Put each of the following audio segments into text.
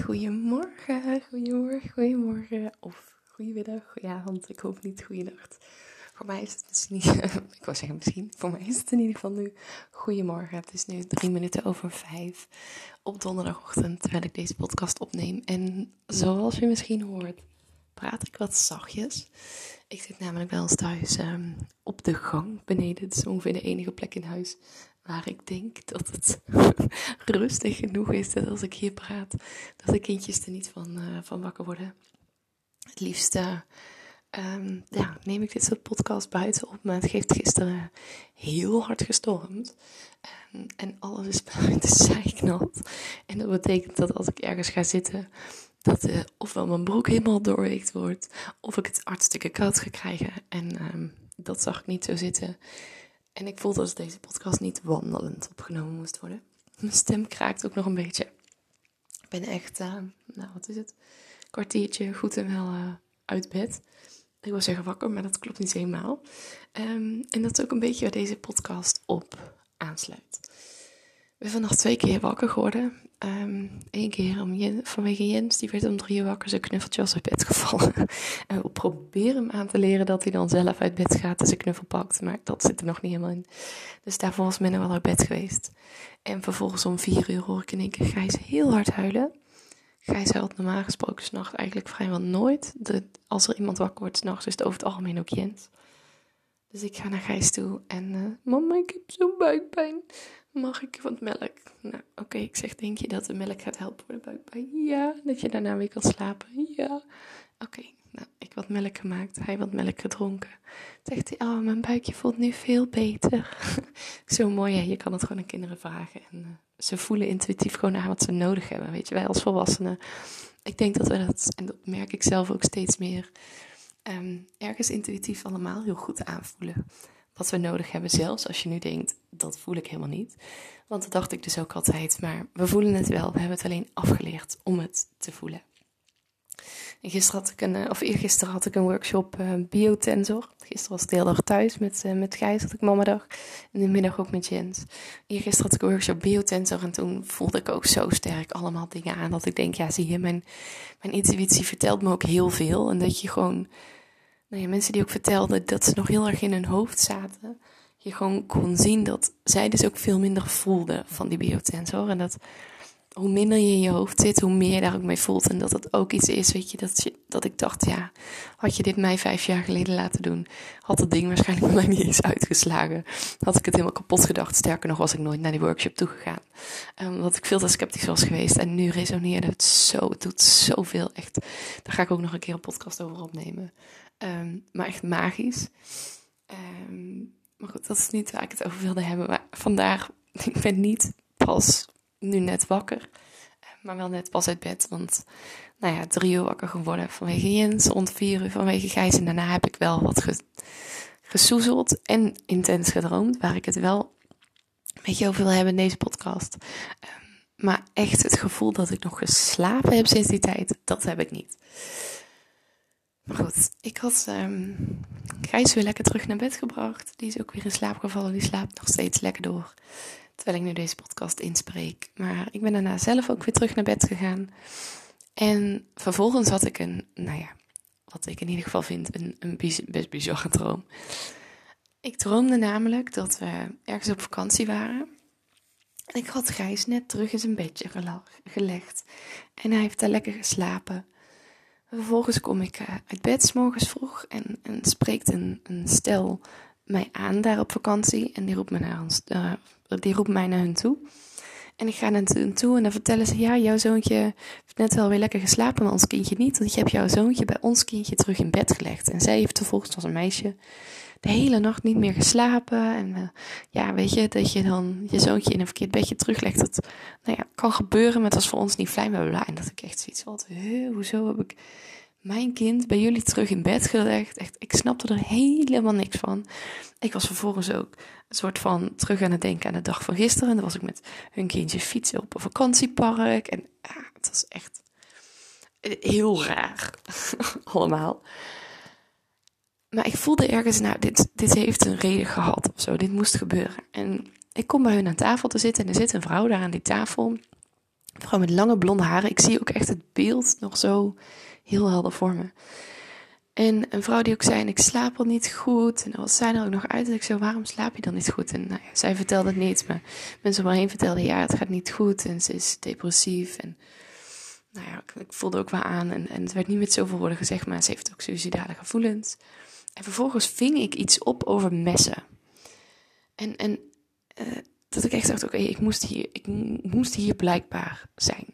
Goedemorgen, goedemorgen, goedemorgen. Of goedemiddag, goedenavond. Ik hoop niet goeienacht. Voor mij is het misschien niet, ik wou zeggen misschien, voor mij is het in ieder geval nu goedemorgen. Het is nu drie minuten over vijf op donderdagochtend, terwijl ik deze podcast opneem. En zoals je misschien hoort, praat ik wat zachtjes. Ik zit namelijk wel eens thuis um, op de gang beneden. Het is ongeveer de enige plek in huis waar ik denk dat het rustig genoeg is dat als ik hier praat, dat de kindjes er niet van, uh, van wakker worden. Het liefst uh, um, ja, neem ik dit soort podcast buiten op, maar het heeft gisteren heel hard gestormd. En, en alles is buiten zijknat. En dat betekent dat als ik ergens ga zitten, dat uh, ofwel mijn broek helemaal doorweekt wordt, of ik het hartstikke koud ga krijgen. En um, dat zag ik niet zo zitten. En ik voelde dat deze podcast niet wandelend opgenomen moest worden. Mijn stem kraakt ook nog een beetje. Ik ben echt, uh, nou wat is het, kwartiertje goed en wel uh, uit bed. Ik wil zeggen wakker, maar dat klopt niet helemaal. Um, en dat is ook een beetje waar deze podcast op aansluit. Ik ben vannacht twee keer wakker geworden. Eén keer om vanwege Jens, die werd om drie uur wakker. Zijn knuffeltje was uit bed gevallen. En we proberen hem aan te leren dat hij dan zelf uit bed gaat en zijn knuffel pakt. Maar dat zit er nog niet helemaal in. Dus daarvoor was men wel uit bed geweest. En vervolgens om vier uur hoor ik in één keer Gijs heel hard huilen. Gijs huilt normaal gesproken s'nachts eigenlijk vrijwel nooit. Als er iemand wakker wordt s'nachts is het over het algemeen ook Jens. Dus ik ga naar Gijs toe en... Uh, mama, ik heb zo'n buikpijn. Mag ik wat melk? Nou, oké, ik zeg, denk je dat de melk gaat helpen voor de buikpijn? Ja, dat je daarna weer kan slapen? Ja. Oké, nou, ik wat melk gemaakt, hij wat melk gedronken. Zegt hij, oh, mijn buikje voelt nu veel beter. Zo mooi, hè? je kan het gewoon aan kinderen vragen. En uh, ze voelen intuïtief gewoon aan wat ze nodig hebben, weet je. Wij als volwassenen, ik denk dat we dat, en dat merk ik zelf ook steeds meer, um, ergens intuïtief allemaal heel goed aanvoelen wat we nodig hebben, zelfs als je nu denkt, dat voel ik helemaal niet. Want dat dacht ik dus ook altijd, maar we voelen het wel. We hebben het alleen afgeleerd om het te voelen. En gisteren had ik een, of eergisteren had ik een workshop uh, biotensor. Gisteren was het heel erg thuis met, uh, met Gijs, had ik mamadag. En in de middag ook met Jens. Eergisteren had ik een workshop biotensor en toen voelde ik ook zo sterk allemaal dingen aan. Dat ik denk, ja zie je, mijn, mijn intuïtie vertelt me ook heel veel. En dat je gewoon nou ja, mensen die ook vertelden dat ze nog heel erg in hun hoofd zaten. Je gewoon kon zien dat zij dus ook veel minder voelden van die biotensor. En dat hoe minder je in je hoofd zit, hoe meer je daar ook mee voelt. En dat het ook iets is, weet je, dat, je, dat ik dacht, ja, had je dit mij vijf jaar geleden laten doen, had dat ding waarschijnlijk mij niet eens uitgeslagen. Had ik het helemaal kapot gedacht. Sterker nog, was ik nooit naar die workshop toegegaan. Um, omdat ik veel te sceptisch was geweest. En nu resoneerde het zo, het doet zoveel. Echt, daar ga ik ook nog een keer een podcast over opnemen. Um, maar echt magisch. Um, maar goed, dat is niet waar ik het over wilde hebben. Maar vandaag, ik ben niet pas nu net wakker. Maar wel net pas uit bed. Want, nou ja, drie uur wakker geworden vanwege Jens. Rond vier uur vanwege Gijs. En daarna heb ik wel wat ge, gesoezeld en intens gedroomd. Waar ik het wel met je over wil hebben in deze podcast. Um, maar echt het gevoel dat ik nog geslapen heb sinds die tijd, dat heb ik niet. Maar goed, ik had um, Gijs weer lekker terug naar bed gebracht. Die is ook weer in slaap gevallen. Die slaapt nog steeds lekker door. Terwijl ik nu deze podcast inspreek. Maar ik ben daarna zelf ook weer terug naar bed gegaan. En vervolgens had ik een, nou ja, wat ik in ieder geval vind, een, een best bizarre droom. Ik droomde namelijk dat we ergens op vakantie waren. En ik had Gijs net terug in zijn bedje gelegd. En hij heeft daar lekker geslapen. Vervolgens kom ik eh, uit bed s morgens vroeg en, en spreekt een, een stel mij aan daar op vakantie. En die roept, me naar ons, uh, die roept mij naar hun toe. En ik ga naar hen toe en dan vertellen ze: Ja, jouw zoontje heeft net wel weer lekker geslapen, maar ons kindje niet. Want je hebt jouw zoontje bij ons kindje terug in bed gelegd. En zij heeft vervolgens, als een meisje, de hele nacht niet meer geslapen. En uh, ja, weet je, dat je dan je zoontje in een verkeerd bedje teruglegt. Dat nou ja, kan gebeuren, maar het was voor ons niet fijn. Bla, En dat ik echt zoiets had: Hoezo heb ik mijn kind bij jullie terug in bed gelegd. Echt, ik snapte er helemaal niks van. Ik was vervolgens ook een soort van terug aan het denken aan de dag van gisteren. En dan was ik met hun kindje fietsen op een vakantiepark. En ja, het was echt heel raar. Allemaal. Maar ik voelde ergens, nou, dit, dit heeft een reden gehad of zo. Dit moest gebeuren. En ik kom bij hun aan tafel te zitten. En er zit een vrouw daar aan die tafel. Een vrouw met lange blonde haren. Ik zie ook echt het beeld nog zo heel helder voor me. En een vrouw die ook zei, ik slaap al niet goed. En dan was zij er ook nog uit. En ik zo, waarom slaap je dan niet goed? En nou ja, zij vertelde het niet. Maar mensen om me heen vertelden, ja, het gaat niet goed. En ze is depressief. En nou ja, ik, voelde ook wel aan. En, en het werd niet met zoveel woorden gezegd, maar ze heeft ook suicidale gevoelens. En vervolgens ving ik iets op over messen. En, en uh, dat ik echt dacht, oké, ik, moest hier, ik moest hier blijkbaar zijn.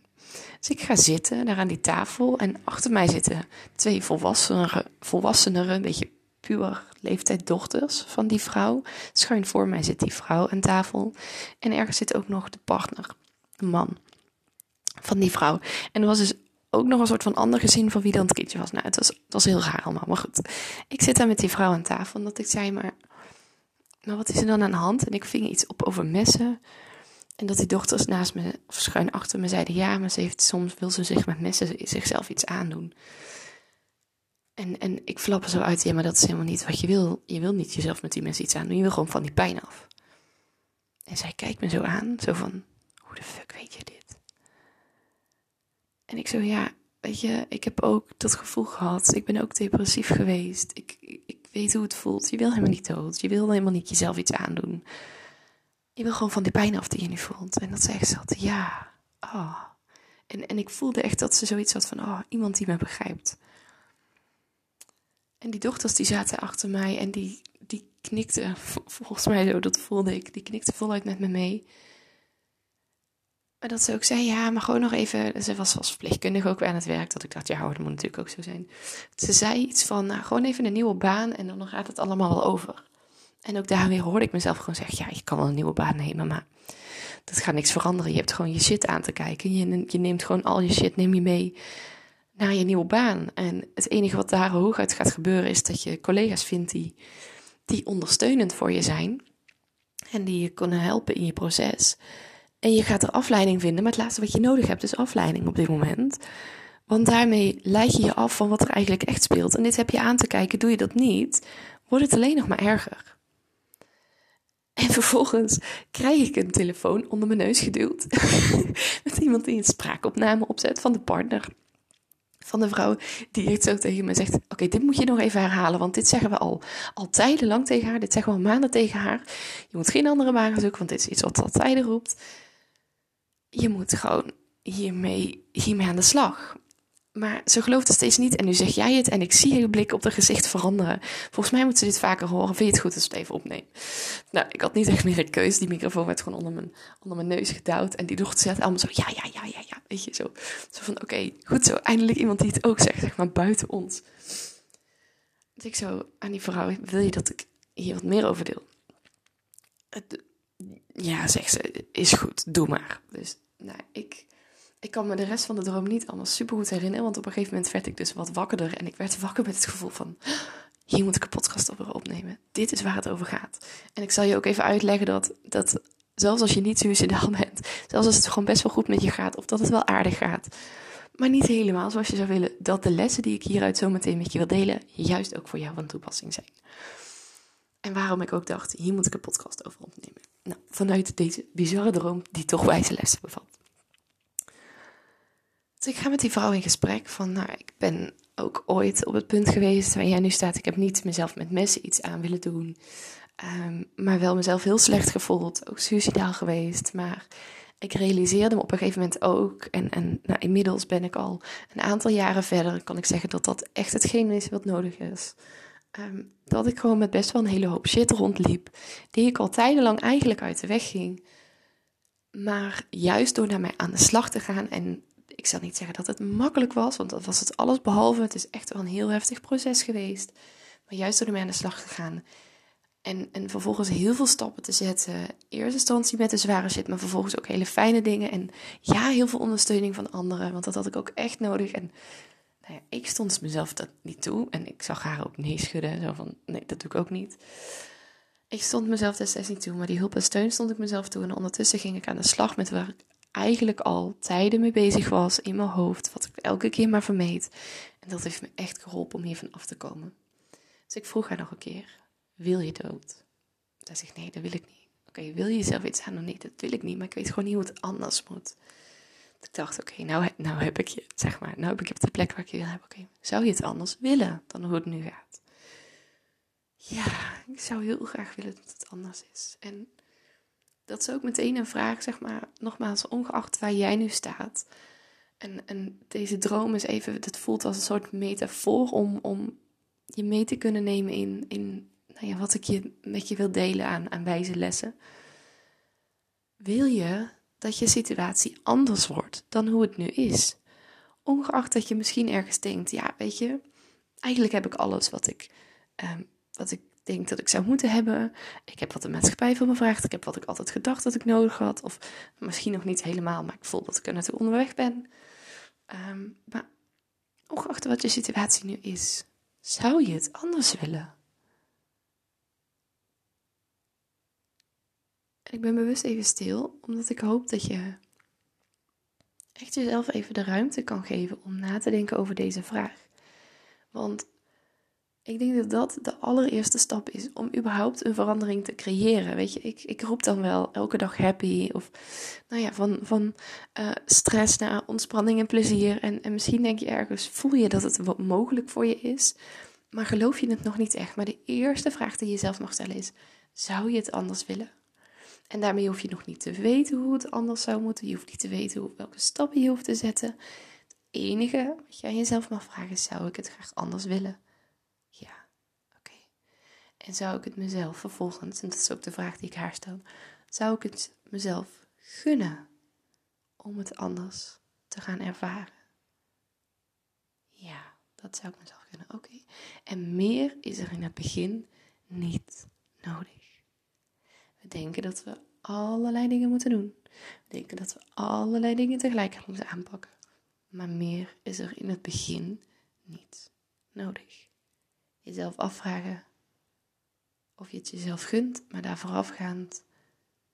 Dus ik ga zitten daar aan die tafel en achter mij zitten twee volwassenere, volwassenere een beetje puur leeftijd dochters van die vrouw. Schuin voor mij zit die vrouw aan tafel. En ergens zit ook nog de partner, de man van die vrouw. En er was dus ook nog een soort van ander gezin van wie dan het kindje was. Nou, het was, het was heel raar allemaal, maar goed. Ik zit daar met die vrouw aan tafel en dat ik zei, maar, maar wat is er dan aan de hand? En ik ving iets op over messen. En dat die dochters naast me, of schuin achter me, zeiden: Ja, maar ze heeft, soms wil ze zich met messen zichzelf iets aandoen. En, en ik flap zo uit: Ja, maar dat is helemaal niet wat je wil. Je wil niet jezelf met die mensen iets aandoen. Je wil gewoon van die pijn af. En zij kijkt me zo aan, zo van: Hoe de fuck weet je dit? En ik zo: Ja, weet je, ik heb ook dat gevoel gehad. Ik ben ook depressief geweest. Ik, ik weet hoe het voelt. Je wil helemaal niet dood. Je wil helemaal niet jezelf iets aandoen je wil gewoon van die pijn af die je nu voelt. En dat ze altijd, ja, oh. En, en ik voelde echt dat ze zoiets had van, oh, iemand die me begrijpt. En die dochters die zaten achter mij en die, die knikten, volgens mij zo, dat voelde ik, die knikten voluit met me mee. Maar dat ze ook zei, ja, maar gewoon nog even, ze was als verpleegkundige ook aan het werk, dat ik dacht, ja, dat moet natuurlijk ook zo zijn. Ze zei iets van, nou, gewoon even een nieuwe baan en dan gaat het allemaal wel over. En ook daar weer hoorde ik mezelf gewoon zeggen: ja, je kan wel een nieuwe baan nemen, maar dat gaat niks veranderen. Je hebt gewoon je shit aan te kijken. Je, je neemt gewoon al je shit, neem je mee naar je nieuwe baan. En het enige wat daar hooguit gaat gebeuren is dat je collega's vindt die, die ondersteunend voor je zijn. En die je kunnen helpen in je proces. En je gaat er afleiding vinden, maar het laatste wat je nodig hebt is afleiding op dit moment. Want daarmee leid je je af van wat er eigenlijk echt speelt. En dit heb je aan te kijken. Doe je dat niet, wordt het alleen nog maar erger. En vervolgens krijg ik een telefoon onder mijn neus geduwd. met iemand die een spraakopname opzet van de partner. Van de vrouw die echt zo tegen me zegt: Oké, dit moet je nog even herhalen. Want dit zeggen we al, al tijdenlang tegen haar. Dit zeggen we al maanden tegen haar. Je moet geen andere baan zoeken, want dit is iets wat al tijden roept. Je moet gewoon hiermee, hiermee aan de slag. Maar ze gelooft het steeds niet. En nu zeg jij het en ik zie je blik op haar gezicht veranderen. Volgens mij moet ze dit vaker horen. Vind je het goed als we het even opnemen? Nou, ik had niet echt meer een keus. Die microfoon werd gewoon onder mijn, onder mijn neus gedouwd. En die dochter zegt allemaal zo, ja, ja, ja, ja, ja. Weet je, zo. Zo van, oké, goed zo. Eindelijk iemand die het ook zegt, zeg maar, buiten ons. Dus ik zo aan die vrouw, wil je dat ik hier wat meer over deel? Ja, zegt ze, is goed, doe maar. Dus, nou, ik ik kan me de rest van de droom niet allemaal super goed herinneren. Want op een gegeven moment werd ik dus wat wakkerder. En ik werd wakker met het gevoel van... Hier moet ik een podcast over opnemen. Dit is waar het over gaat. En ik zal je ook even uitleggen dat, dat zelfs als je niet suicidaal bent... Zelfs als het gewoon best wel goed met je gaat. Of dat het wel aardig gaat. Maar niet helemaal zoals je zou willen. Dat de lessen die ik hieruit zo meteen met je wil delen... juist ook voor jou van toepassing zijn. En waarom ik ook dacht, hier moet ik een podcast over opnemen. Nou, vanuit deze bizarre droom die toch wijze lessen bevat. Dus ik ga met die vrouw in gesprek van, nou, ik ben ook ooit op het punt geweest waar jij nu staat. Ik heb niet mezelf met messen iets aan willen doen. Ehm, maar wel mezelf heel slecht gevoeld. Ook suicidaal geweest. Maar ik realiseerde me op een gegeven moment ook. En, en nou, inmiddels ben ik al een aantal jaren verder. Kan ik zeggen dat dat echt hetgeen is wat nodig is. Ehm, dat ik gewoon met best wel een hele hoop shit rondliep. Die ik al tijdenlang eigenlijk uit de weg ging. Maar juist door daarmee aan de slag te gaan en ik zal niet zeggen dat het makkelijk was, want dat was het alles behalve. Het is echt wel een heel heftig proces geweest. Maar juist door ermee aan de slag te gaan en, en vervolgens heel veel stappen te zetten. Eerste instantie met de zware shit, maar vervolgens ook hele fijne dingen. En ja, heel veel ondersteuning van anderen, want dat had ik ook echt nodig. En nou ja, ik stond mezelf dat niet toe. En ik zag haar ook nee schudden. Zo van, nee, dat doe ik ook niet. Ik stond mezelf destijds niet toe, maar die hulp en steun stond ik mezelf toe. En ondertussen ging ik aan de slag met waar ik eigenlijk al tijden mee bezig was in mijn hoofd, wat ik elke keer maar vermeed. En dat heeft me echt geholpen om hiervan af te komen. Dus ik vroeg haar nog een keer, wil je dood? Zij zegt, nee, dat wil ik niet. Oké, wil je zelf iets aan? Nee, dat wil ik niet, maar ik weet gewoon niet hoe het anders moet. Ik dacht, oké, nou, nou heb ik je, zeg maar, nou heb ik op de plek waar ik je wil hebben. Oké, zou je het anders willen dan hoe het nu gaat? Ja, ik zou heel graag willen dat het anders is. En dat is ook meteen een vraag, zeg maar, nogmaals, ongeacht waar jij nu staat. En, en deze droom is even, het voelt als een soort metafoor om, om je mee te kunnen nemen in, in nou ja, wat ik je met je wil delen aan, aan wijze lessen. Wil je dat je situatie anders wordt dan hoe het nu is? Ongeacht dat je misschien ergens denkt, ja, weet je, eigenlijk heb ik alles wat ik, um, wat ik denk dat ik zou moeten hebben. Ik heb wat de maatschappij van me vraagt. Ik heb wat ik altijd gedacht dat ik nodig had. Of misschien nog niet helemaal, maar ik voel dat ik er naartoe onderweg ben. Um, maar ongeacht wat je situatie nu is, zou je het anders willen? ik ben bewust even stil, omdat ik hoop dat je echt jezelf even de ruimte kan geven om na te denken over deze vraag. Want ik denk dat dat de allereerste stap is om überhaupt een verandering te creëren. Weet je, ik, ik roep dan wel elke dag happy of nou ja, van, van uh, stress naar ontspanning en plezier. En, en misschien denk je ergens, voel je dat het wat mogelijk voor je is, maar geloof je het nog niet echt. Maar de eerste vraag die je jezelf mag stellen is, zou je het anders willen? En daarmee hoef je nog niet te weten hoe het anders zou moeten. Je hoeft niet te weten welke stappen je hoeft te zetten. Het enige wat aan jezelf mag vragen is, zou ik het graag anders willen? En zou ik het mezelf vervolgens, en dat is ook de vraag die ik haar stel, zou ik het mezelf gunnen om het anders te gaan ervaren? Ja, dat zou ik mezelf gunnen. Oké. En meer is er in het begin niet nodig. We denken dat we allerlei dingen moeten doen. We denken dat we allerlei dingen tegelijk moeten aanpakken. Maar meer is er in het begin niet nodig. Jezelf afvragen: of je het jezelf gunt, maar daar voorafgaand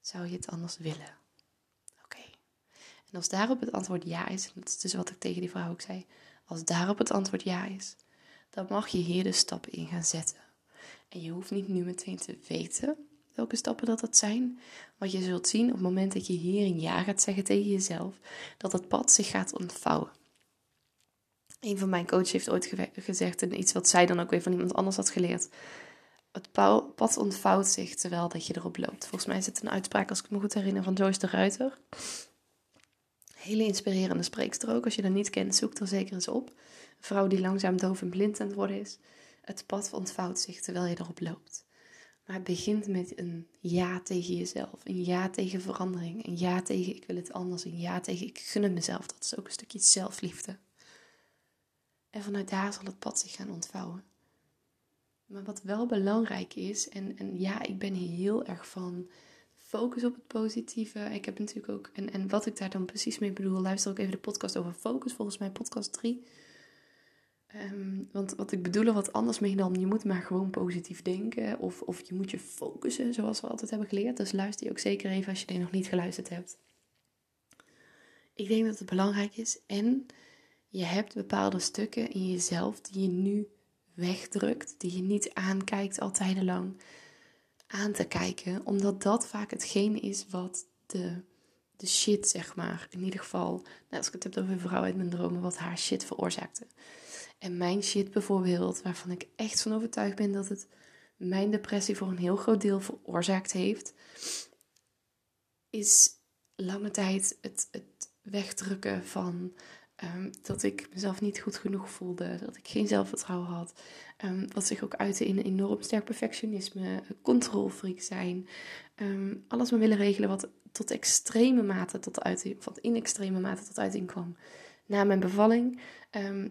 zou je het anders willen. Oké. En als daarop het antwoord ja is, en dat is dus wat ik tegen die vrouw ook zei, als daarop het antwoord ja is, dan mag je hier de stappen in gaan zetten. En je hoeft niet nu meteen te weten welke stappen dat, dat zijn, want je zult zien op het moment dat je hier een ja gaat zeggen tegen jezelf, dat het pad zich gaat ontvouwen. Een van mijn coaches heeft ooit gezegd, en iets wat zij dan ook weer van iemand anders had geleerd, het pad ontvouwt zich terwijl dat je erop loopt. Volgens mij is het een uitspraak, als ik me goed herinner, van Joyce de Ruiter. Hele inspirerende spreekster ook. Als je dat niet kent, zoek er zeker eens op. Een vrouw die langzaam doof en blind aan het worden is. Het pad ontvouwt zich terwijl je erop loopt. Maar het begint met een ja tegen jezelf. Een ja tegen verandering. Een ja tegen ik wil het anders. Een ja tegen ik gun het mezelf. Dat is ook een stukje zelfliefde. En vanuit daar zal het pad zich gaan ontvouwen. Maar wat wel belangrijk is, en, en ja, ik ben hier heel erg van focus op het positieve. Ik heb natuurlijk ook, en, en wat ik daar dan precies mee bedoel, luister ook even de podcast over focus, volgens mij podcast 3. Ehm, want wat ik bedoel er wat anders mee dan je moet maar gewoon positief denken of, of je moet je focussen zoals we altijd hebben geleerd. Dus luister je ook zeker even als je die nog niet geluisterd hebt. Ik denk dat het belangrijk is en je hebt bepaalde stukken in jezelf die je nu wegdrukt, die je niet aankijkt al tijdenlang aan te kijken, omdat dat vaak hetgeen is wat de, de shit, zeg maar. In ieder geval, als ik het heb over een vrouw uit mijn dromen, wat haar shit veroorzaakte. En mijn shit bijvoorbeeld, waarvan ik echt van overtuigd ben dat het mijn depressie voor een heel groot deel veroorzaakt heeft, is lange tijd het, het wegdrukken van Ehm, dat ik mezelf niet goed genoeg voelde, dat ik geen zelfvertrouwen had. Um, wat zich ook uitte in een enorm sterk perfectionisme, controlfreak zijn. Ehm, alles maar willen regelen wat tot extreme mate tot uiting, wat in extreme mate tot uiting kwam. Na mijn bevalling,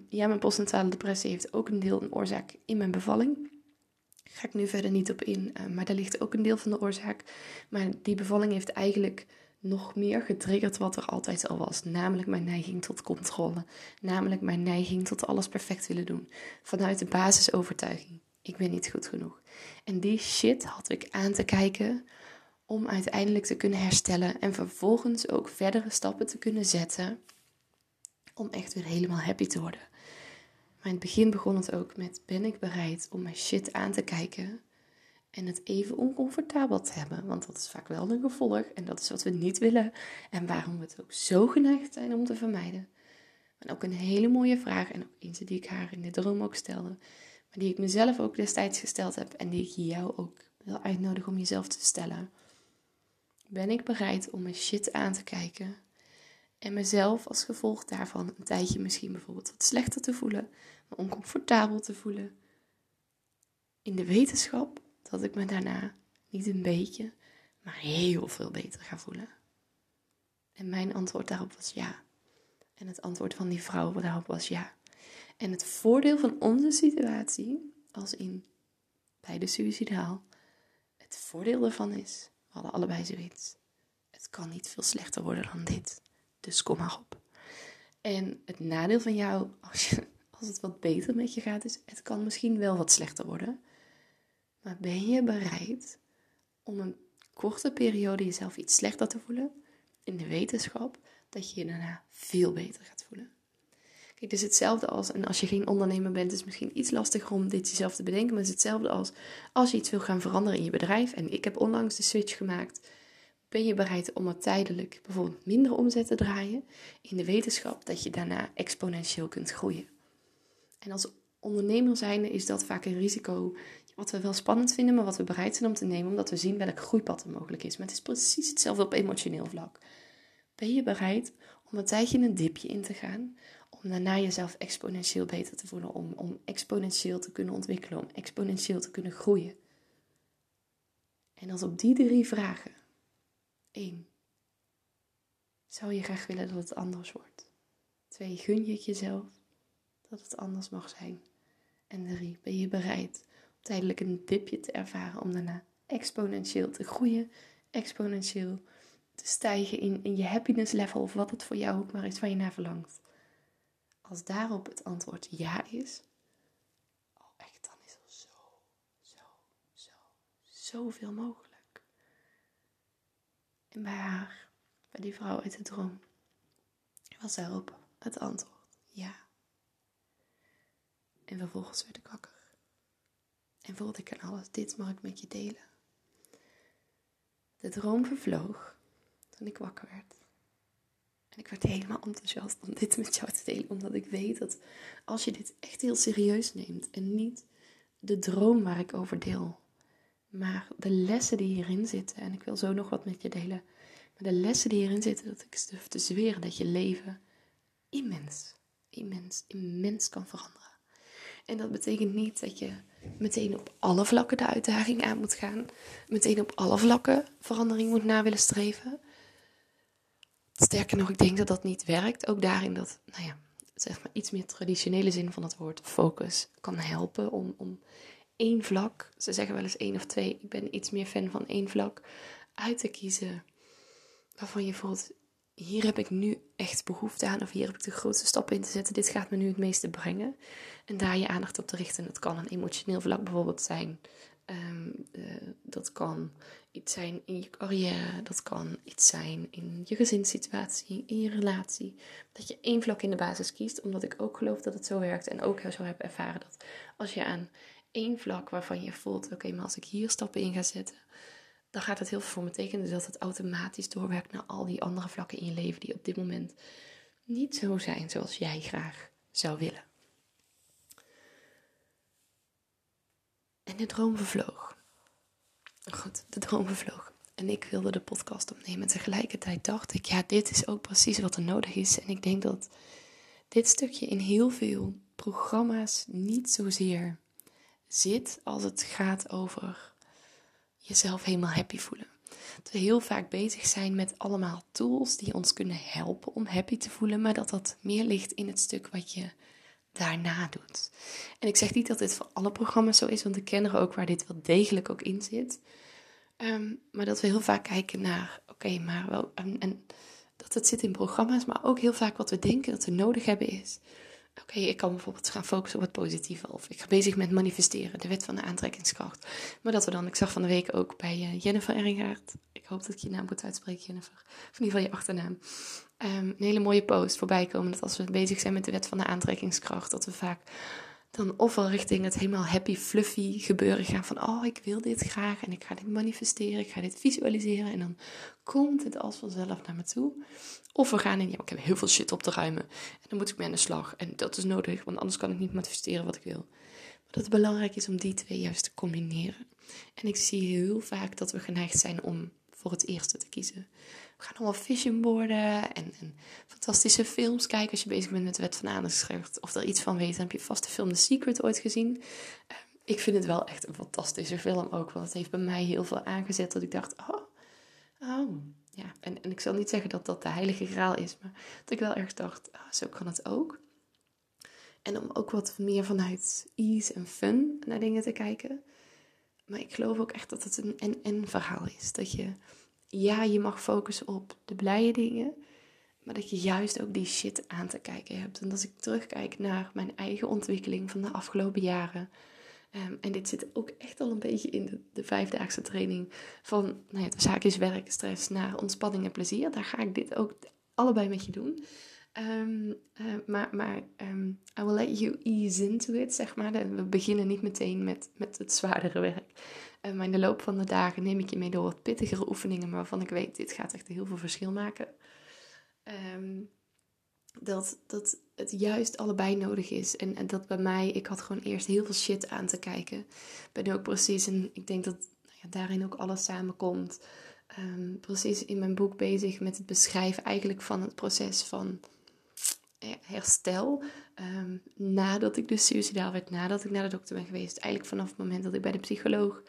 ja, mijn postnatale depressie heeft ook een deel een oorzaak in mijn bevalling. Ga ik nu verder niet op in, maar daar ligt ook een deel van de oorzaak. Maar die bevalling heeft eigenlijk nog meer getriggerd wat er altijd al was. Namelijk mijn neiging tot controle. Namelijk mijn neiging tot alles perfect willen doen. Vanuit de basisovertuiging. Ik ben niet goed genoeg. En die shit had ik aan te kijken om uiteindelijk te kunnen herstellen. En vervolgens ook verdere stappen te kunnen zetten. Om echt weer helemaal happy te worden. Maar in het begin begon het ook met: ben ik bereid om mijn shit aan te kijken? En het even oncomfortabel te hebben. Want dat is vaak wel een gevolg en dat is wat we niet willen en waarom we het ook zo geneigd zijn om te vermijden. En ook een hele mooie vraag en ook eentje die ik haar in de droom ook stelde, maar die ik mezelf ook destijds gesteld heb en die ik jou ook wil uitnodigen om jezelf te stellen. Ben ik bereid om mijn shit aan te kijken en mezelf als gevolg daarvan een tijdje misschien bijvoorbeeld wat slechter te voelen, me oncomfortabel te voelen? In de wetenschap dat ik me daarna niet een beetje, maar heel veel beter ga voelen. En mijn antwoord daarop was ja. En het antwoord van die vrouw daarop was ja. En het voordeel van onze situatie, als in bij de suicidaal, het voordeel daarvan is, we hadden allebei zoiets. Het kan niet veel slechter worden dan dit. Dus kom maar op. En het nadeel van jou, als, als het wat beter met je gaat, is: het kan misschien wel wat slechter worden. Maar ben je bereid om een korte periode jezelf iets slechter te voelen in de wetenschap dat je je daarna veel beter gaat voelen? Kijk, het is hetzelfde als, en als je geen ondernemer bent, is het misschien iets lastiger om dit jezelf te bedenken, maar het is hetzelfde als als je iets wil gaan veranderen in je bedrijf. En ik heb onlangs de switch gemaakt. Ben je bereid om er tijdelijk bijvoorbeeld minder omzet te draaien in de wetenschap dat je daarna exponentieel kunt groeien? En als ondernemer zijnde is dat vaak een risico wat we wel spannend vinden, maar wat we bereid zijn om te nemen, omdat we zien welk groeipad er mogelijk is. Maar het is precies hetzelfde op emotioneel vlak. Ben je bereid om een tijdje in een dipje in te gaan, om daarna jezelf exponentieel beter te voelen, om, om exponentieel te kunnen ontwikkelen, om exponentieel te kunnen groeien? En als op die drie vragen, één, zou je graag willen dat het anders wordt? Twee, gun je het jezelf dat het anders mag zijn? En drie, ben je bereid tijdelijk een dipje te ervaren om daarna exponentieel te groeien, exponentieel te stijgen in, in je happiness level of wat het voor jou ook maar is waar je naar verlangt. Als daarop het antwoord ja is, oh echt, dan is er zo, zo, zo, zoveel mogelijk. En bij haar, bij die vrouw uit de droom, was daarop het antwoord ja. En vervolgens werd ik wakker. En voelde ik aan alles, dit mag ik met je delen. De droom vervloog toen ik wakker werd. En ik werd helemaal enthousiast om dit met jou te delen, omdat ik weet dat als je dit echt heel serieus neemt en niet de droom waar ik over deel, maar de lessen die hierin zitten, en ik wil zo nog wat met je delen, maar de lessen die hierin zitten, dat ik durf te zweren dat je leven immens, immens, immens kan veranderen. En dat betekent niet dat je meteen op alle vlakken de uitdaging aan moet gaan. Meteen op alle vlakken verandering moet na willen streven. Sterker nog, ik denk dat dat niet werkt. Ook daarin dat, nou ja, zeg maar iets meer traditionele zin van het woord focus kan helpen om, om één vlak, ze zeggen wel eens één of twee, ik ben iets meer fan van één vlak, uit te kiezen waarvan je voelt, hier heb ik nu echt behoefte aan, of hier heb ik de grootste stappen in te zetten. Dit gaat me nu het meeste brengen. En daar je aandacht op te richten. Het kan een emotioneel vlak bijvoorbeeld zijn. Ehm, eh, dat kan iets zijn in je carrière. Dat kan iets zijn in je gezinssituatie, in je relatie. Dat je één vlak in de basis kiest, omdat ik ook geloof dat het zo werkt. En ook zo heb ervaren dat als je aan één vlak waarvan je voelt: oké, maar als ik hier stappen in ga zetten dan gaat het heel veel voor me tekenen dat het automatisch doorwerkt naar al die andere vlakken in je leven die op dit moment niet zo zijn zoals jij graag zou willen. En de droom vervloog. Goed, de droom vervloog. En ik wilde de podcast opnemen. En tegelijkertijd dacht ik, ja, dit is ook precies wat er nodig is. En ik denk dat dit stukje in heel veel programma's niet zozeer zit als het gaat over jezelf helemaal happy voelen. Dat we heel vaak bezig zijn met allemaal tools die ons kunnen helpen om happy te voelen, maar dat dat meer ligt in het stuk wat je daarna doet. En ik zeg niet dat dit voor alle programma's zo is, want ik ken er ook waar dit wel degelijk ook in zit. Ehm, maar dat we heel vaak kijken naar, oké, maar wel, en, en, dat het zit in programma's, maar ook heel vaak wat we denken dat we nodig hebben is, oké, ik kan bijvoorbeeld gaan focussen op het positieve, of ik ga bezig met manifesteren, de wet van de aantrekkingskracht. Maar dat we dan, ik zag van de week ook bij uh, Jennifer Erringaard, ik hoop dat ik je naam goed uitspreek, Jennifer, of in ieder geval je achternaam, um, een hele mooie post voorbij komen, dat als we bezig zijn met de wet van de aantrekkingskracht, dat we vaak dan ofwel richting het helemaal happy, fluffy gebeuren gaan van, oh, ik wil dit graag en ik ga dit manifesteren, ik ga dit visualiseren en dan komt het als vanzelf naar me toe. Of we gaan in, ja, ik heb heel veel shit op te ruimen en dan moet ik mee aan de slag en dat is nodig, want anders kan ik niet manifesteren wat ik wil. Maar dat het belangrijk is om die twee juist te combineren. En ik zie heel vaak dat we geneigd zijn om voor het eerste te kiezen. We gaan allemaal vision borden en, fantastische films kijken als je bezig bent met de wet van aantrekkingskracht. Of er iets van weet, dan heb je vast de film The Secret ooit gezien. Uh, ik vind het wel echt een fantastische film ook, want het heeft bij mij heel veel aangezet dat ik dacht, oh, oh. Ja, en, en ik zal niet zeggen dat dat de heilige graal is, maar dat ik wel erg dacht, oh, zo kan het ook. En om ook wat meer vanuit ease en fun naar dingen te kijken. Maar ik geloof ook echt dat het een en-en verhaal is. Dat je ja, je mag focussen op de blije dingen, maar dat je juist ook die shit aan te kijken hebt. En als ik terugkijk naar mijn eigen ontwikkeling van de afgelopen jaren. Um, en dit zit ook echt al een beetje in de, de vijfdaagse training van nou ja, de zaak is werk, stress naar ontspanning en plezier. Daar ga ik dit ook allebei met je doen. Um, uh, maar maar um, I will let you ease into it, zeg maar. We beginnen niet meteen met, met het zwaardere werk. Uh, maar in de loop van de dagen neem ik je mee door wat pittigere oefeningen, waarvan ik weet, dit gaat echt heel veel verschil maken. Um, dat, dat het juist allebei nodig is. En, en dat bij mij, ik had gewoon eerst heel veel shit aan te kijken. Ik ben ook precies, en ik denk dat nou ja, daarin ook alles samenkomt. Um, precies in mijn boek bezig met het beschrijven eigenlijk van het proces van herstel. Um, nadat ik dus suicidaal werd, nadat ik naar de dokter ben geweest. Eigenlijk vanaf het moment dat ik bij de psycholoog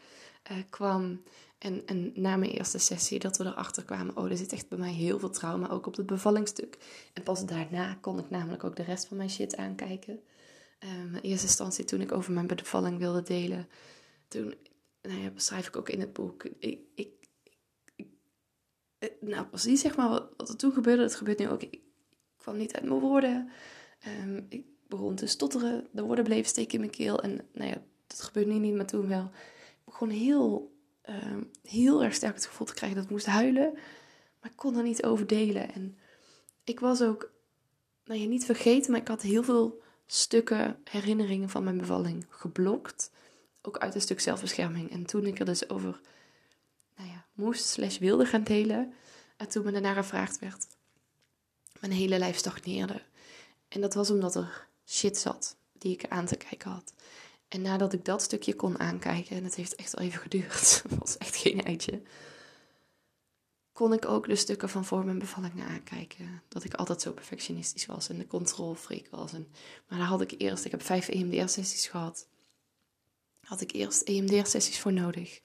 uh, kwam. En, na mijn eerste sessie dat we erachter kwamen, oh, er zit echt bij mij heel veel trauma, ook op het bevallingstuk. En pas daarna kon ik namelijk ook de rest van mijn shit aankijken. Um, in eerste instantie toen ik over mijn bevalling wilde delen, toen nou ja, beschrijf ik ook in het boek. Ik, ik, ik, eh, nou, precies zeg maar wat, wat er toen gebeurde, dat gebeurt nu ook. Ik, kwam niet uit mijn woorden. Um, ik begon te stotteren. De woorden bleven steken in mijn keel. En nou ja, dat gebeurt nu niet, maar toen wel. Begon heel, um, heel erg sterk het gevoel te krijgen dat ik moest huilen. Maar ik kon er niet over delen. En ik was ook, nou ja, niet vergeten, maar ik had heel veel stukken herinneringen van mijn bevalling geblokt. Ook uit een stuk zelfbescherming. En toen ik er dus over, nou ja, moest slash wilde gaan delen. En toen me daarna gevraagd werd, mijn hele lijf stagneerde. En dat was omdat er shit zat die ik aan te kijken had. En nadat ik dat stukje kon aankijken, en het heeft echt al even geduurd, het was echt geen eitje, kon ik ook de stukken van voor mijn bevallingen aankijken. Dat ik altijd zo perfectionistisch was en de controlfreak was. En, maar daar had ik eerst, ik heb vijf EMDR-sessies gehad, had ik eerst EMDR-sessies voor nodig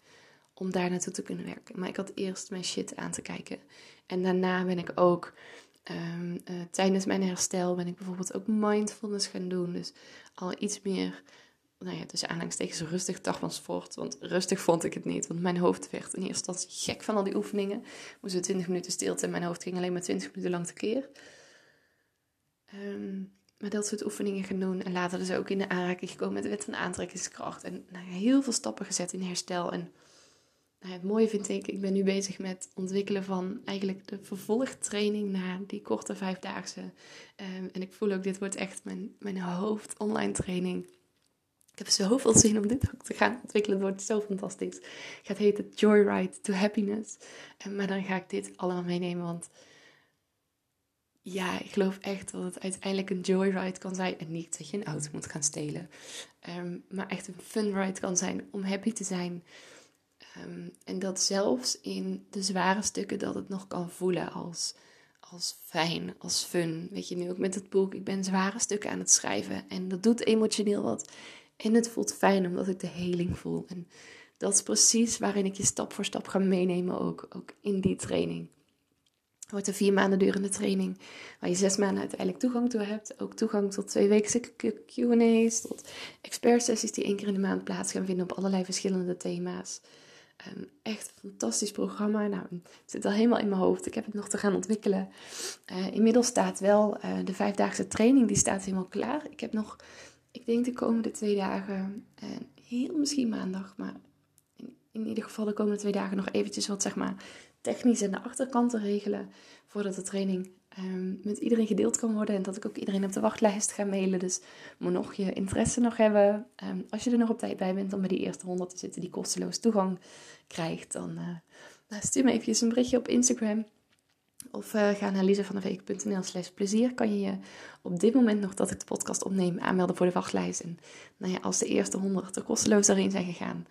om daar naartoe te kunnen werken. Maar ik had eerst mijn shit aan te kijken. En daarna ben ik ook Um, uh, tijdens mijn herstel ben ik bijvoorbeeld ook mindfulness gaan doen. Dus al iets meer, nou ja, tussen aanhalingstekens rustig dagwansport. Want rustig vond ik het niet, want mijn hoofd werd in eerste instantie gek van al die oefeningen. Moesten 20 minuten stilte en mijn hoofd ging alleen maar 20 minuten lang tekeer. Um, maar dat soort oefeningen gaan doen. En later dus ook in de aanraking gekomen met de wet van aantrekkingskracht. En nou heel veel stappen gezet in herstel. En nou, het mooie vind ik, ik ben nu bezig met ontwikkelen van eigenlijk de vervolgtraining naar die korte vijfdaagse. Um, en ik voel ook, dit wordt echt mijn, mijn hoofd online training. Ik heb zoveel zin om dit ook te gaan ontwikkelen. Het wordt zo fantastisch. Het gaat heten Joyride to Happiness. En, maar dan ga ik dit allemaal meenemen, want ja, ik geloof echt dat het uiteindelijk een joyride kan zijn. En niet dat je een auto moet gaan stelen. Ehm, maar echt een fun ride kan zijn om happy te zijn. Ehm, en dat zelfs in de zware stukken dat het nog kan voelen als, als fijn, als fun. Weet je, nu ook met het boek. Ik ben zware stukken aan het schrijven. En dat doet emotioneel wat. En het voelt fijn omdat ik de heling voel. En dat is precies waarin ik je stap voor stap ga meenemen ook, ook in die training wordt een vier maanden durende training. Waar je zes maanden uiteindelijk toegang toe hebt. Ook toegang tot twee wekelijkse QA's. Tot expertsessies die één keer in de maand plaats gaan vinden op allerlei verschillende thema's. Um, echt een fantastisch programma. Nou, het zit al helemaal in mijn hoofd. Ik heb het nog te gaan ontwikkelen. Uh, inmiddels staat wel uh, de vijfdaagse training. Die staat helemaal klaar. Ik heb nog, ik denk de komende twee dagen. Uh, heel misschien maandag. Maar in, ieder geval de komende twee dagen nog eventjes wat zeg maar technisch aan de achterkant te regelen. Voordat de training um, met iedereen gedeeld kan worden. En dat ik ook iedereen op de wachtlijst ga mailen. Dus mocht je interesse nog hebben. Um, als je er nog op tijd bij bent om bij die eerste 100 te zitten die kosteloos toegang krijgt. Dan uh, stuur me even een berichtje op Instagram. Of uh, ga naar lisavanderweek.nl slash plezier. Kan je je op dit moment nog dat ik de podcast opneem aanmelden voor de wachtlijst. En nou ja, als de eerste 100 er kosteloos erin zijn gegaan,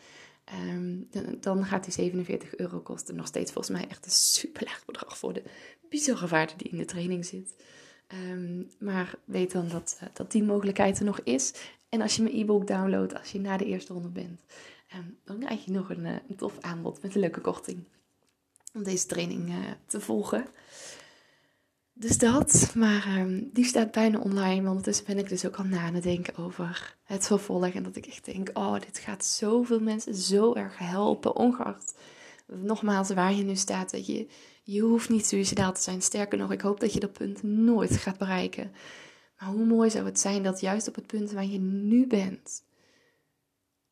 Um, dan gaat die 47 euro kosten. Nog steeds volgens mij echt een super laag bedrag voor de bizarre waarde die in de training zit. Um, maar weet dan dat, uh, dat die mogelijkheid er nog is. En als je mijn e-book downloadt, als je na de eerste ronde bent, um, dan krijg je nog een, uh, een, tof aanbod met een leuke korting. Om deze training uh, te volgen. Dus dat, maar um, die staat bijna online. Want ondertussen ben ik dus ook al na aan het denken over het vervolg. En dat ik echt denk, oh, dit gaat zoveel mensen zo erg helpen. Ongeacht, nogmaals, waar je nu staat. Dat je, je hoeft niet suicidaal te zijn. Sterker nog, ik hoop dat je dat punt nooit gaat bereiken. Maar hoe mooi zou het zijn dat juist op het punt waar je nu bent...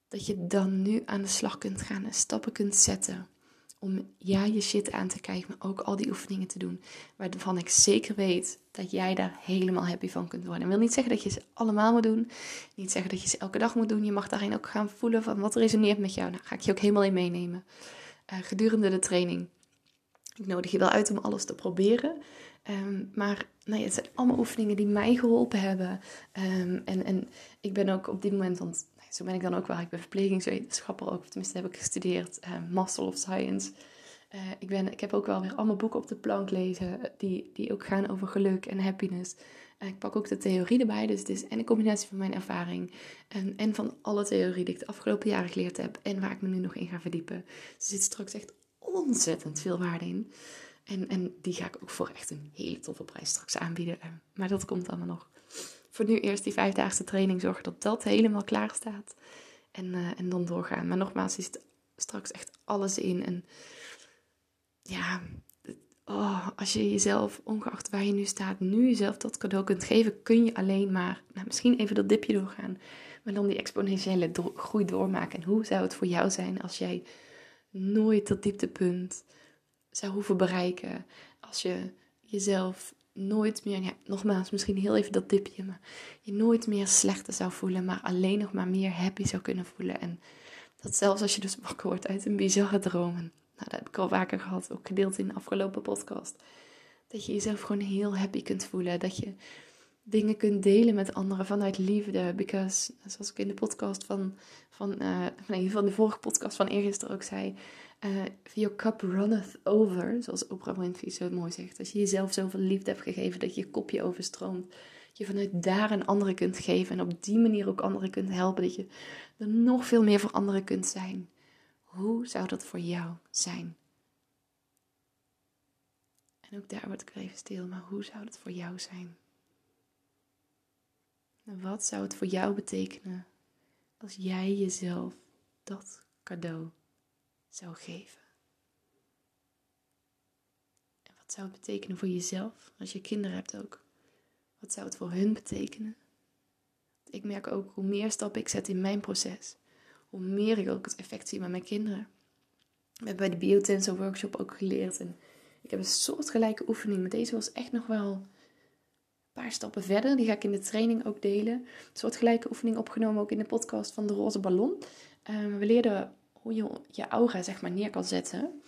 dat je dan nu aan de slag kunt gaan en stappen kunt zetten om ja je shit aan te kijken, maar ook al die oefeningen te doen. Waarvan ik zeker weet dat jij daar helemaal happy van kunt worden. Ik wil niet zeggen dat je ze allemaal moet doen. Niet zeggen dat je ze elke dag moet doen. Je mag daarin ook gaan voelen van wat resoneert met jou. Nou, ga ik je ook helemaal in meenemen. Uh, gedurende de training. Ik nodig je wel uit om alles te proberen. Um, maar nou het zijn allemaal oefeningen die mij geholpen hebben. Um, en, en ik ben ook op dit moment, want zo ben ik dan ook wel. Ik ben verplegingswetenschapper ook, tenminste heb ik gestudeerd, uh, Master of Science. Uh, ik, ben, ik heb ook wel weer allemaal boeken op de plank lezen die, die ook gaan over geluk en happiness. Uh, ik pak ook de theorie erbij, dus het is en een combinatie van mijn ervaring en, en van alle theorie die ik de afgelopen jaren geleerd heb en waar ik me nu nog in ga verdiepen. Dus er zit straks echt ontzettend veel waarde in. En, en die ga ik ook voor echt een hele toffe prijs straks aanbieden. maar dat komt allemaal nog voor nu eerst die vijfdaagse training zorgen dat dat helemaal klaar staat. En, uh, en dan doorgaan. Maar nogmaals, is straks echt alles in. En ja, oh, als je jezelf, ongeacht waar je nu staat, nu jezelf dat cadeau kunt geven, kun je alleen maar, nou, misschien even dat dipje doorgaan. Maar dan die exponentiële groei doormaken. En hoe zou het voor jou zijn als jij nooit dat dieptepunt zou hoeven bereiken? Als je jezelf nooit meer, nogmaals, misschien heel even dat dipje, maar je nooit meer slechter zou voelen, maar alleen nog maar meer happy zou kunnen voelen. En dat zelfs als je dus wakker wordt uit een bizarre droom, nou, dat heb ik al vaker gehad, ook gedeeld in de afgelopen podcast, dat je jezelf gewoon heel happy kunt voelen, dat je dingen kunt delen met anderen vanuit liefde. Because, zoals ik in de podcast van, van, nee, van de vorige podcast van eergisteren ook zei, uh, your cup runneth over, zoals Oprah Winfrey zo mooi zegt. Als je jezelf zoveel liefde hebt gegeven dat je kopje overstroomt, je vanuit daar een anderen kunt geven en op die manier ook anderen kunt helpen, dat je er nog veel meer voor anderen kunt zijn. Hoe zou dat voor jou zijn? En ook daar word ik even stil, maar hoe zou dat voor jou zijn? En wat zou het voor jou betekenen als jij jezelf dat cadeau zou geven? En wat zou het betekenen voor jezelf als je kinderen hebt ook? Wat zou het voor hun betekenen? Ik merk ook hoe meer stappen ik zet in mijn proces, hoe meer ik ook het effect zie met mijn kinderen. We hebben bij de Biotensor workshop ook geleerd en ik heb een soortgelijke oefening, maar deze was echt nog wel paar stappen verder. Die ga ik in de training ook delen. Een soort gelijke oefening opgenomen ook in de podcast van de roze ballon. Ehm, we leerden hoe je je aura zeg maar neer kan zetten.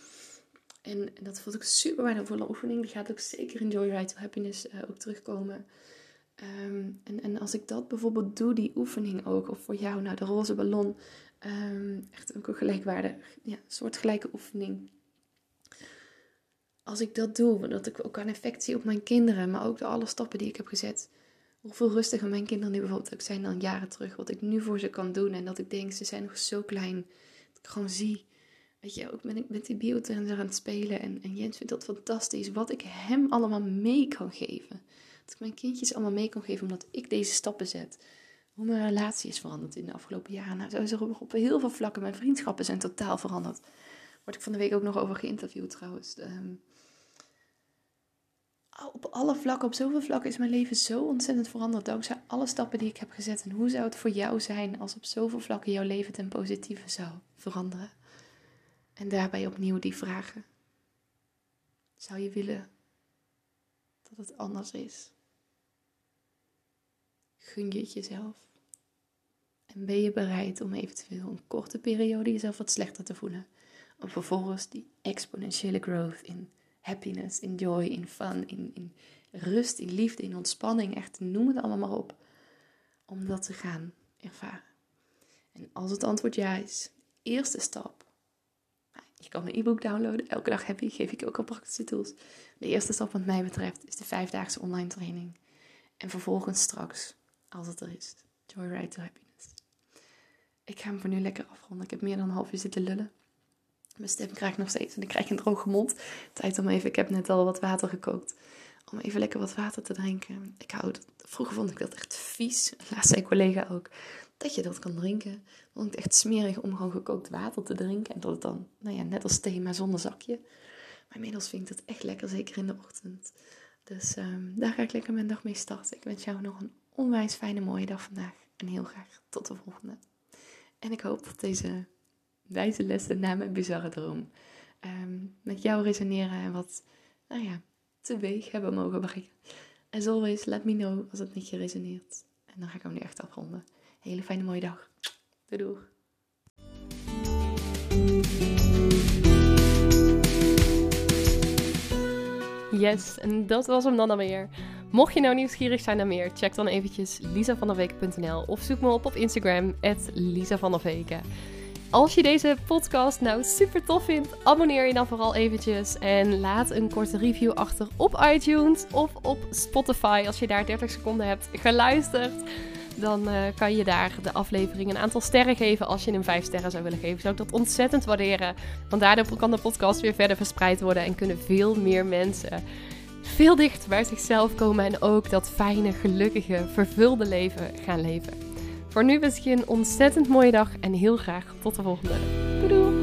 En dat vond ik super waardevolle oefening. Die gaat ook zeker in Joyride to Happiness uh, ook terugkomen. Ehm, en, en als ik dat bijvoorbeeld doe, die oefening ook, of voor jou, nou de roze ballon, um, echt ook een gelijkwaardig, ja, soort gelijke oefening. Als ik dat doe, dat ik ook een effect zie op mijn kinderen, maar ook de alle stappen die ik heb gezet. Hoeveel rustiger mijn kinderen nu bijvoorbeeld ook zijn dan jaren terug. Wat ik nu voor ze kan doen. En dat ik denk, ze zijn nog zo klein. Ik gewoon zie. Weet je, ook ben ik met die biotrends aan het spelen. En, en Jens vindt dat fantastisch. Wat ik hem allemaal mee kan geven. Dat ik mijn kindjes allemaal mee kan geven omdat ik deze stappen zet. Hoe mijn relatie is veranderd in de afgelopen jaren. Nou, zo is er op heel veel vlakken. Mijn vriendschappen zijn totaal veranderd. Word ik van de week ook nog over geïnterviewd trouwens. Um, op alle vlakken, op zoveel vlakken is mijn leven zo ontzettend veranderd. Dankzij alle stappen die ik heb gezet. En hoe zou het voor jou zijn als op zoveel vlakken jouw leven ten positieve zou veranderen? En daarbij opnieuw die vragen. Zou je willen dat het anders is? Gun je het jezelf? En ben je bereid om eventueel een korte periode jezelf wat slechter te voelen? Om vervolgens die exponentiële growth in happiness, in joy, in fun, in, in rust, in liefde, in ontspanning, echt noem het allemaal maar op, om dat te gaan ervaren. En als het antwoord ja is, eerste stap. Nou, je kan mijn e-book downloaden, elke dag happy, geef ik ook al praktische tools. De eerste stap wat mij betreft is de vijfdaagse online training. En vervolgens straks, als het er is, Joyride to Happiness. Ik ga hem voor nu lekker afronden. Ik heb meer dan een half uur zitten lullen. Mijn stem ik nog steeds en ik krijg een droge mond. Tijd om even, ik heb net al wat water gekookt. Om even lekker wat water te drinken. Ik hou dat, vroeger vond ik dat echt vies. Laatst zei collega ook dat je dat kan drinken. Vond ik echt smerig om gewoon gekookt water te drinken. En dat het dan, nou ja, net als thee, maar zonder zakje. Maar inmiddels vind ik het echt lekker, zeker in de ochtend. Dus um, daar ga ik lekker mijn dag mee starten. Ik wens jou nog een onwijs fijne, mooie dag vandaag. En heel graag tot de volgende. En ik hoop dat deze wijze lessen na mijn bizarre droom ehm, met jou resoneren en wat, nou ja, teweeg hebben mogen brengen. As always, let me know als het niet geresoneerd. En dan ga ik hem nu echt afronden. Hele fijne mooie dag. Doei doei. Yes, en dat was hem dan alweer. Mocht je nou nieuwsgierig zijn naar meer, check dan eventjes lisavanderweken.nl of zoek me op op Instagram, Veken. Als je deze podcast nou super tof vindt, abonneer je dan vooral eventjes en laat een korte review achter op iTunes of op Spotify. Als je daar 30 seconden hebt geluisterd, dan uh, kan je daar de aflevering een aantal sterren geven. Als je hem 5 sterren zou willen geven, zou ik dat ontzettend waarderen. Want daardoor kan de podcast weer verder verspreid worden en kunnen veel meer mensen veel dichter bij zichzelf komen en ook dat fijne, gelukkige, vervulde leven gaan leven. Voor nu wens ik je een ontzettend mooie dag en heel graag tot de volgende. Doei doei!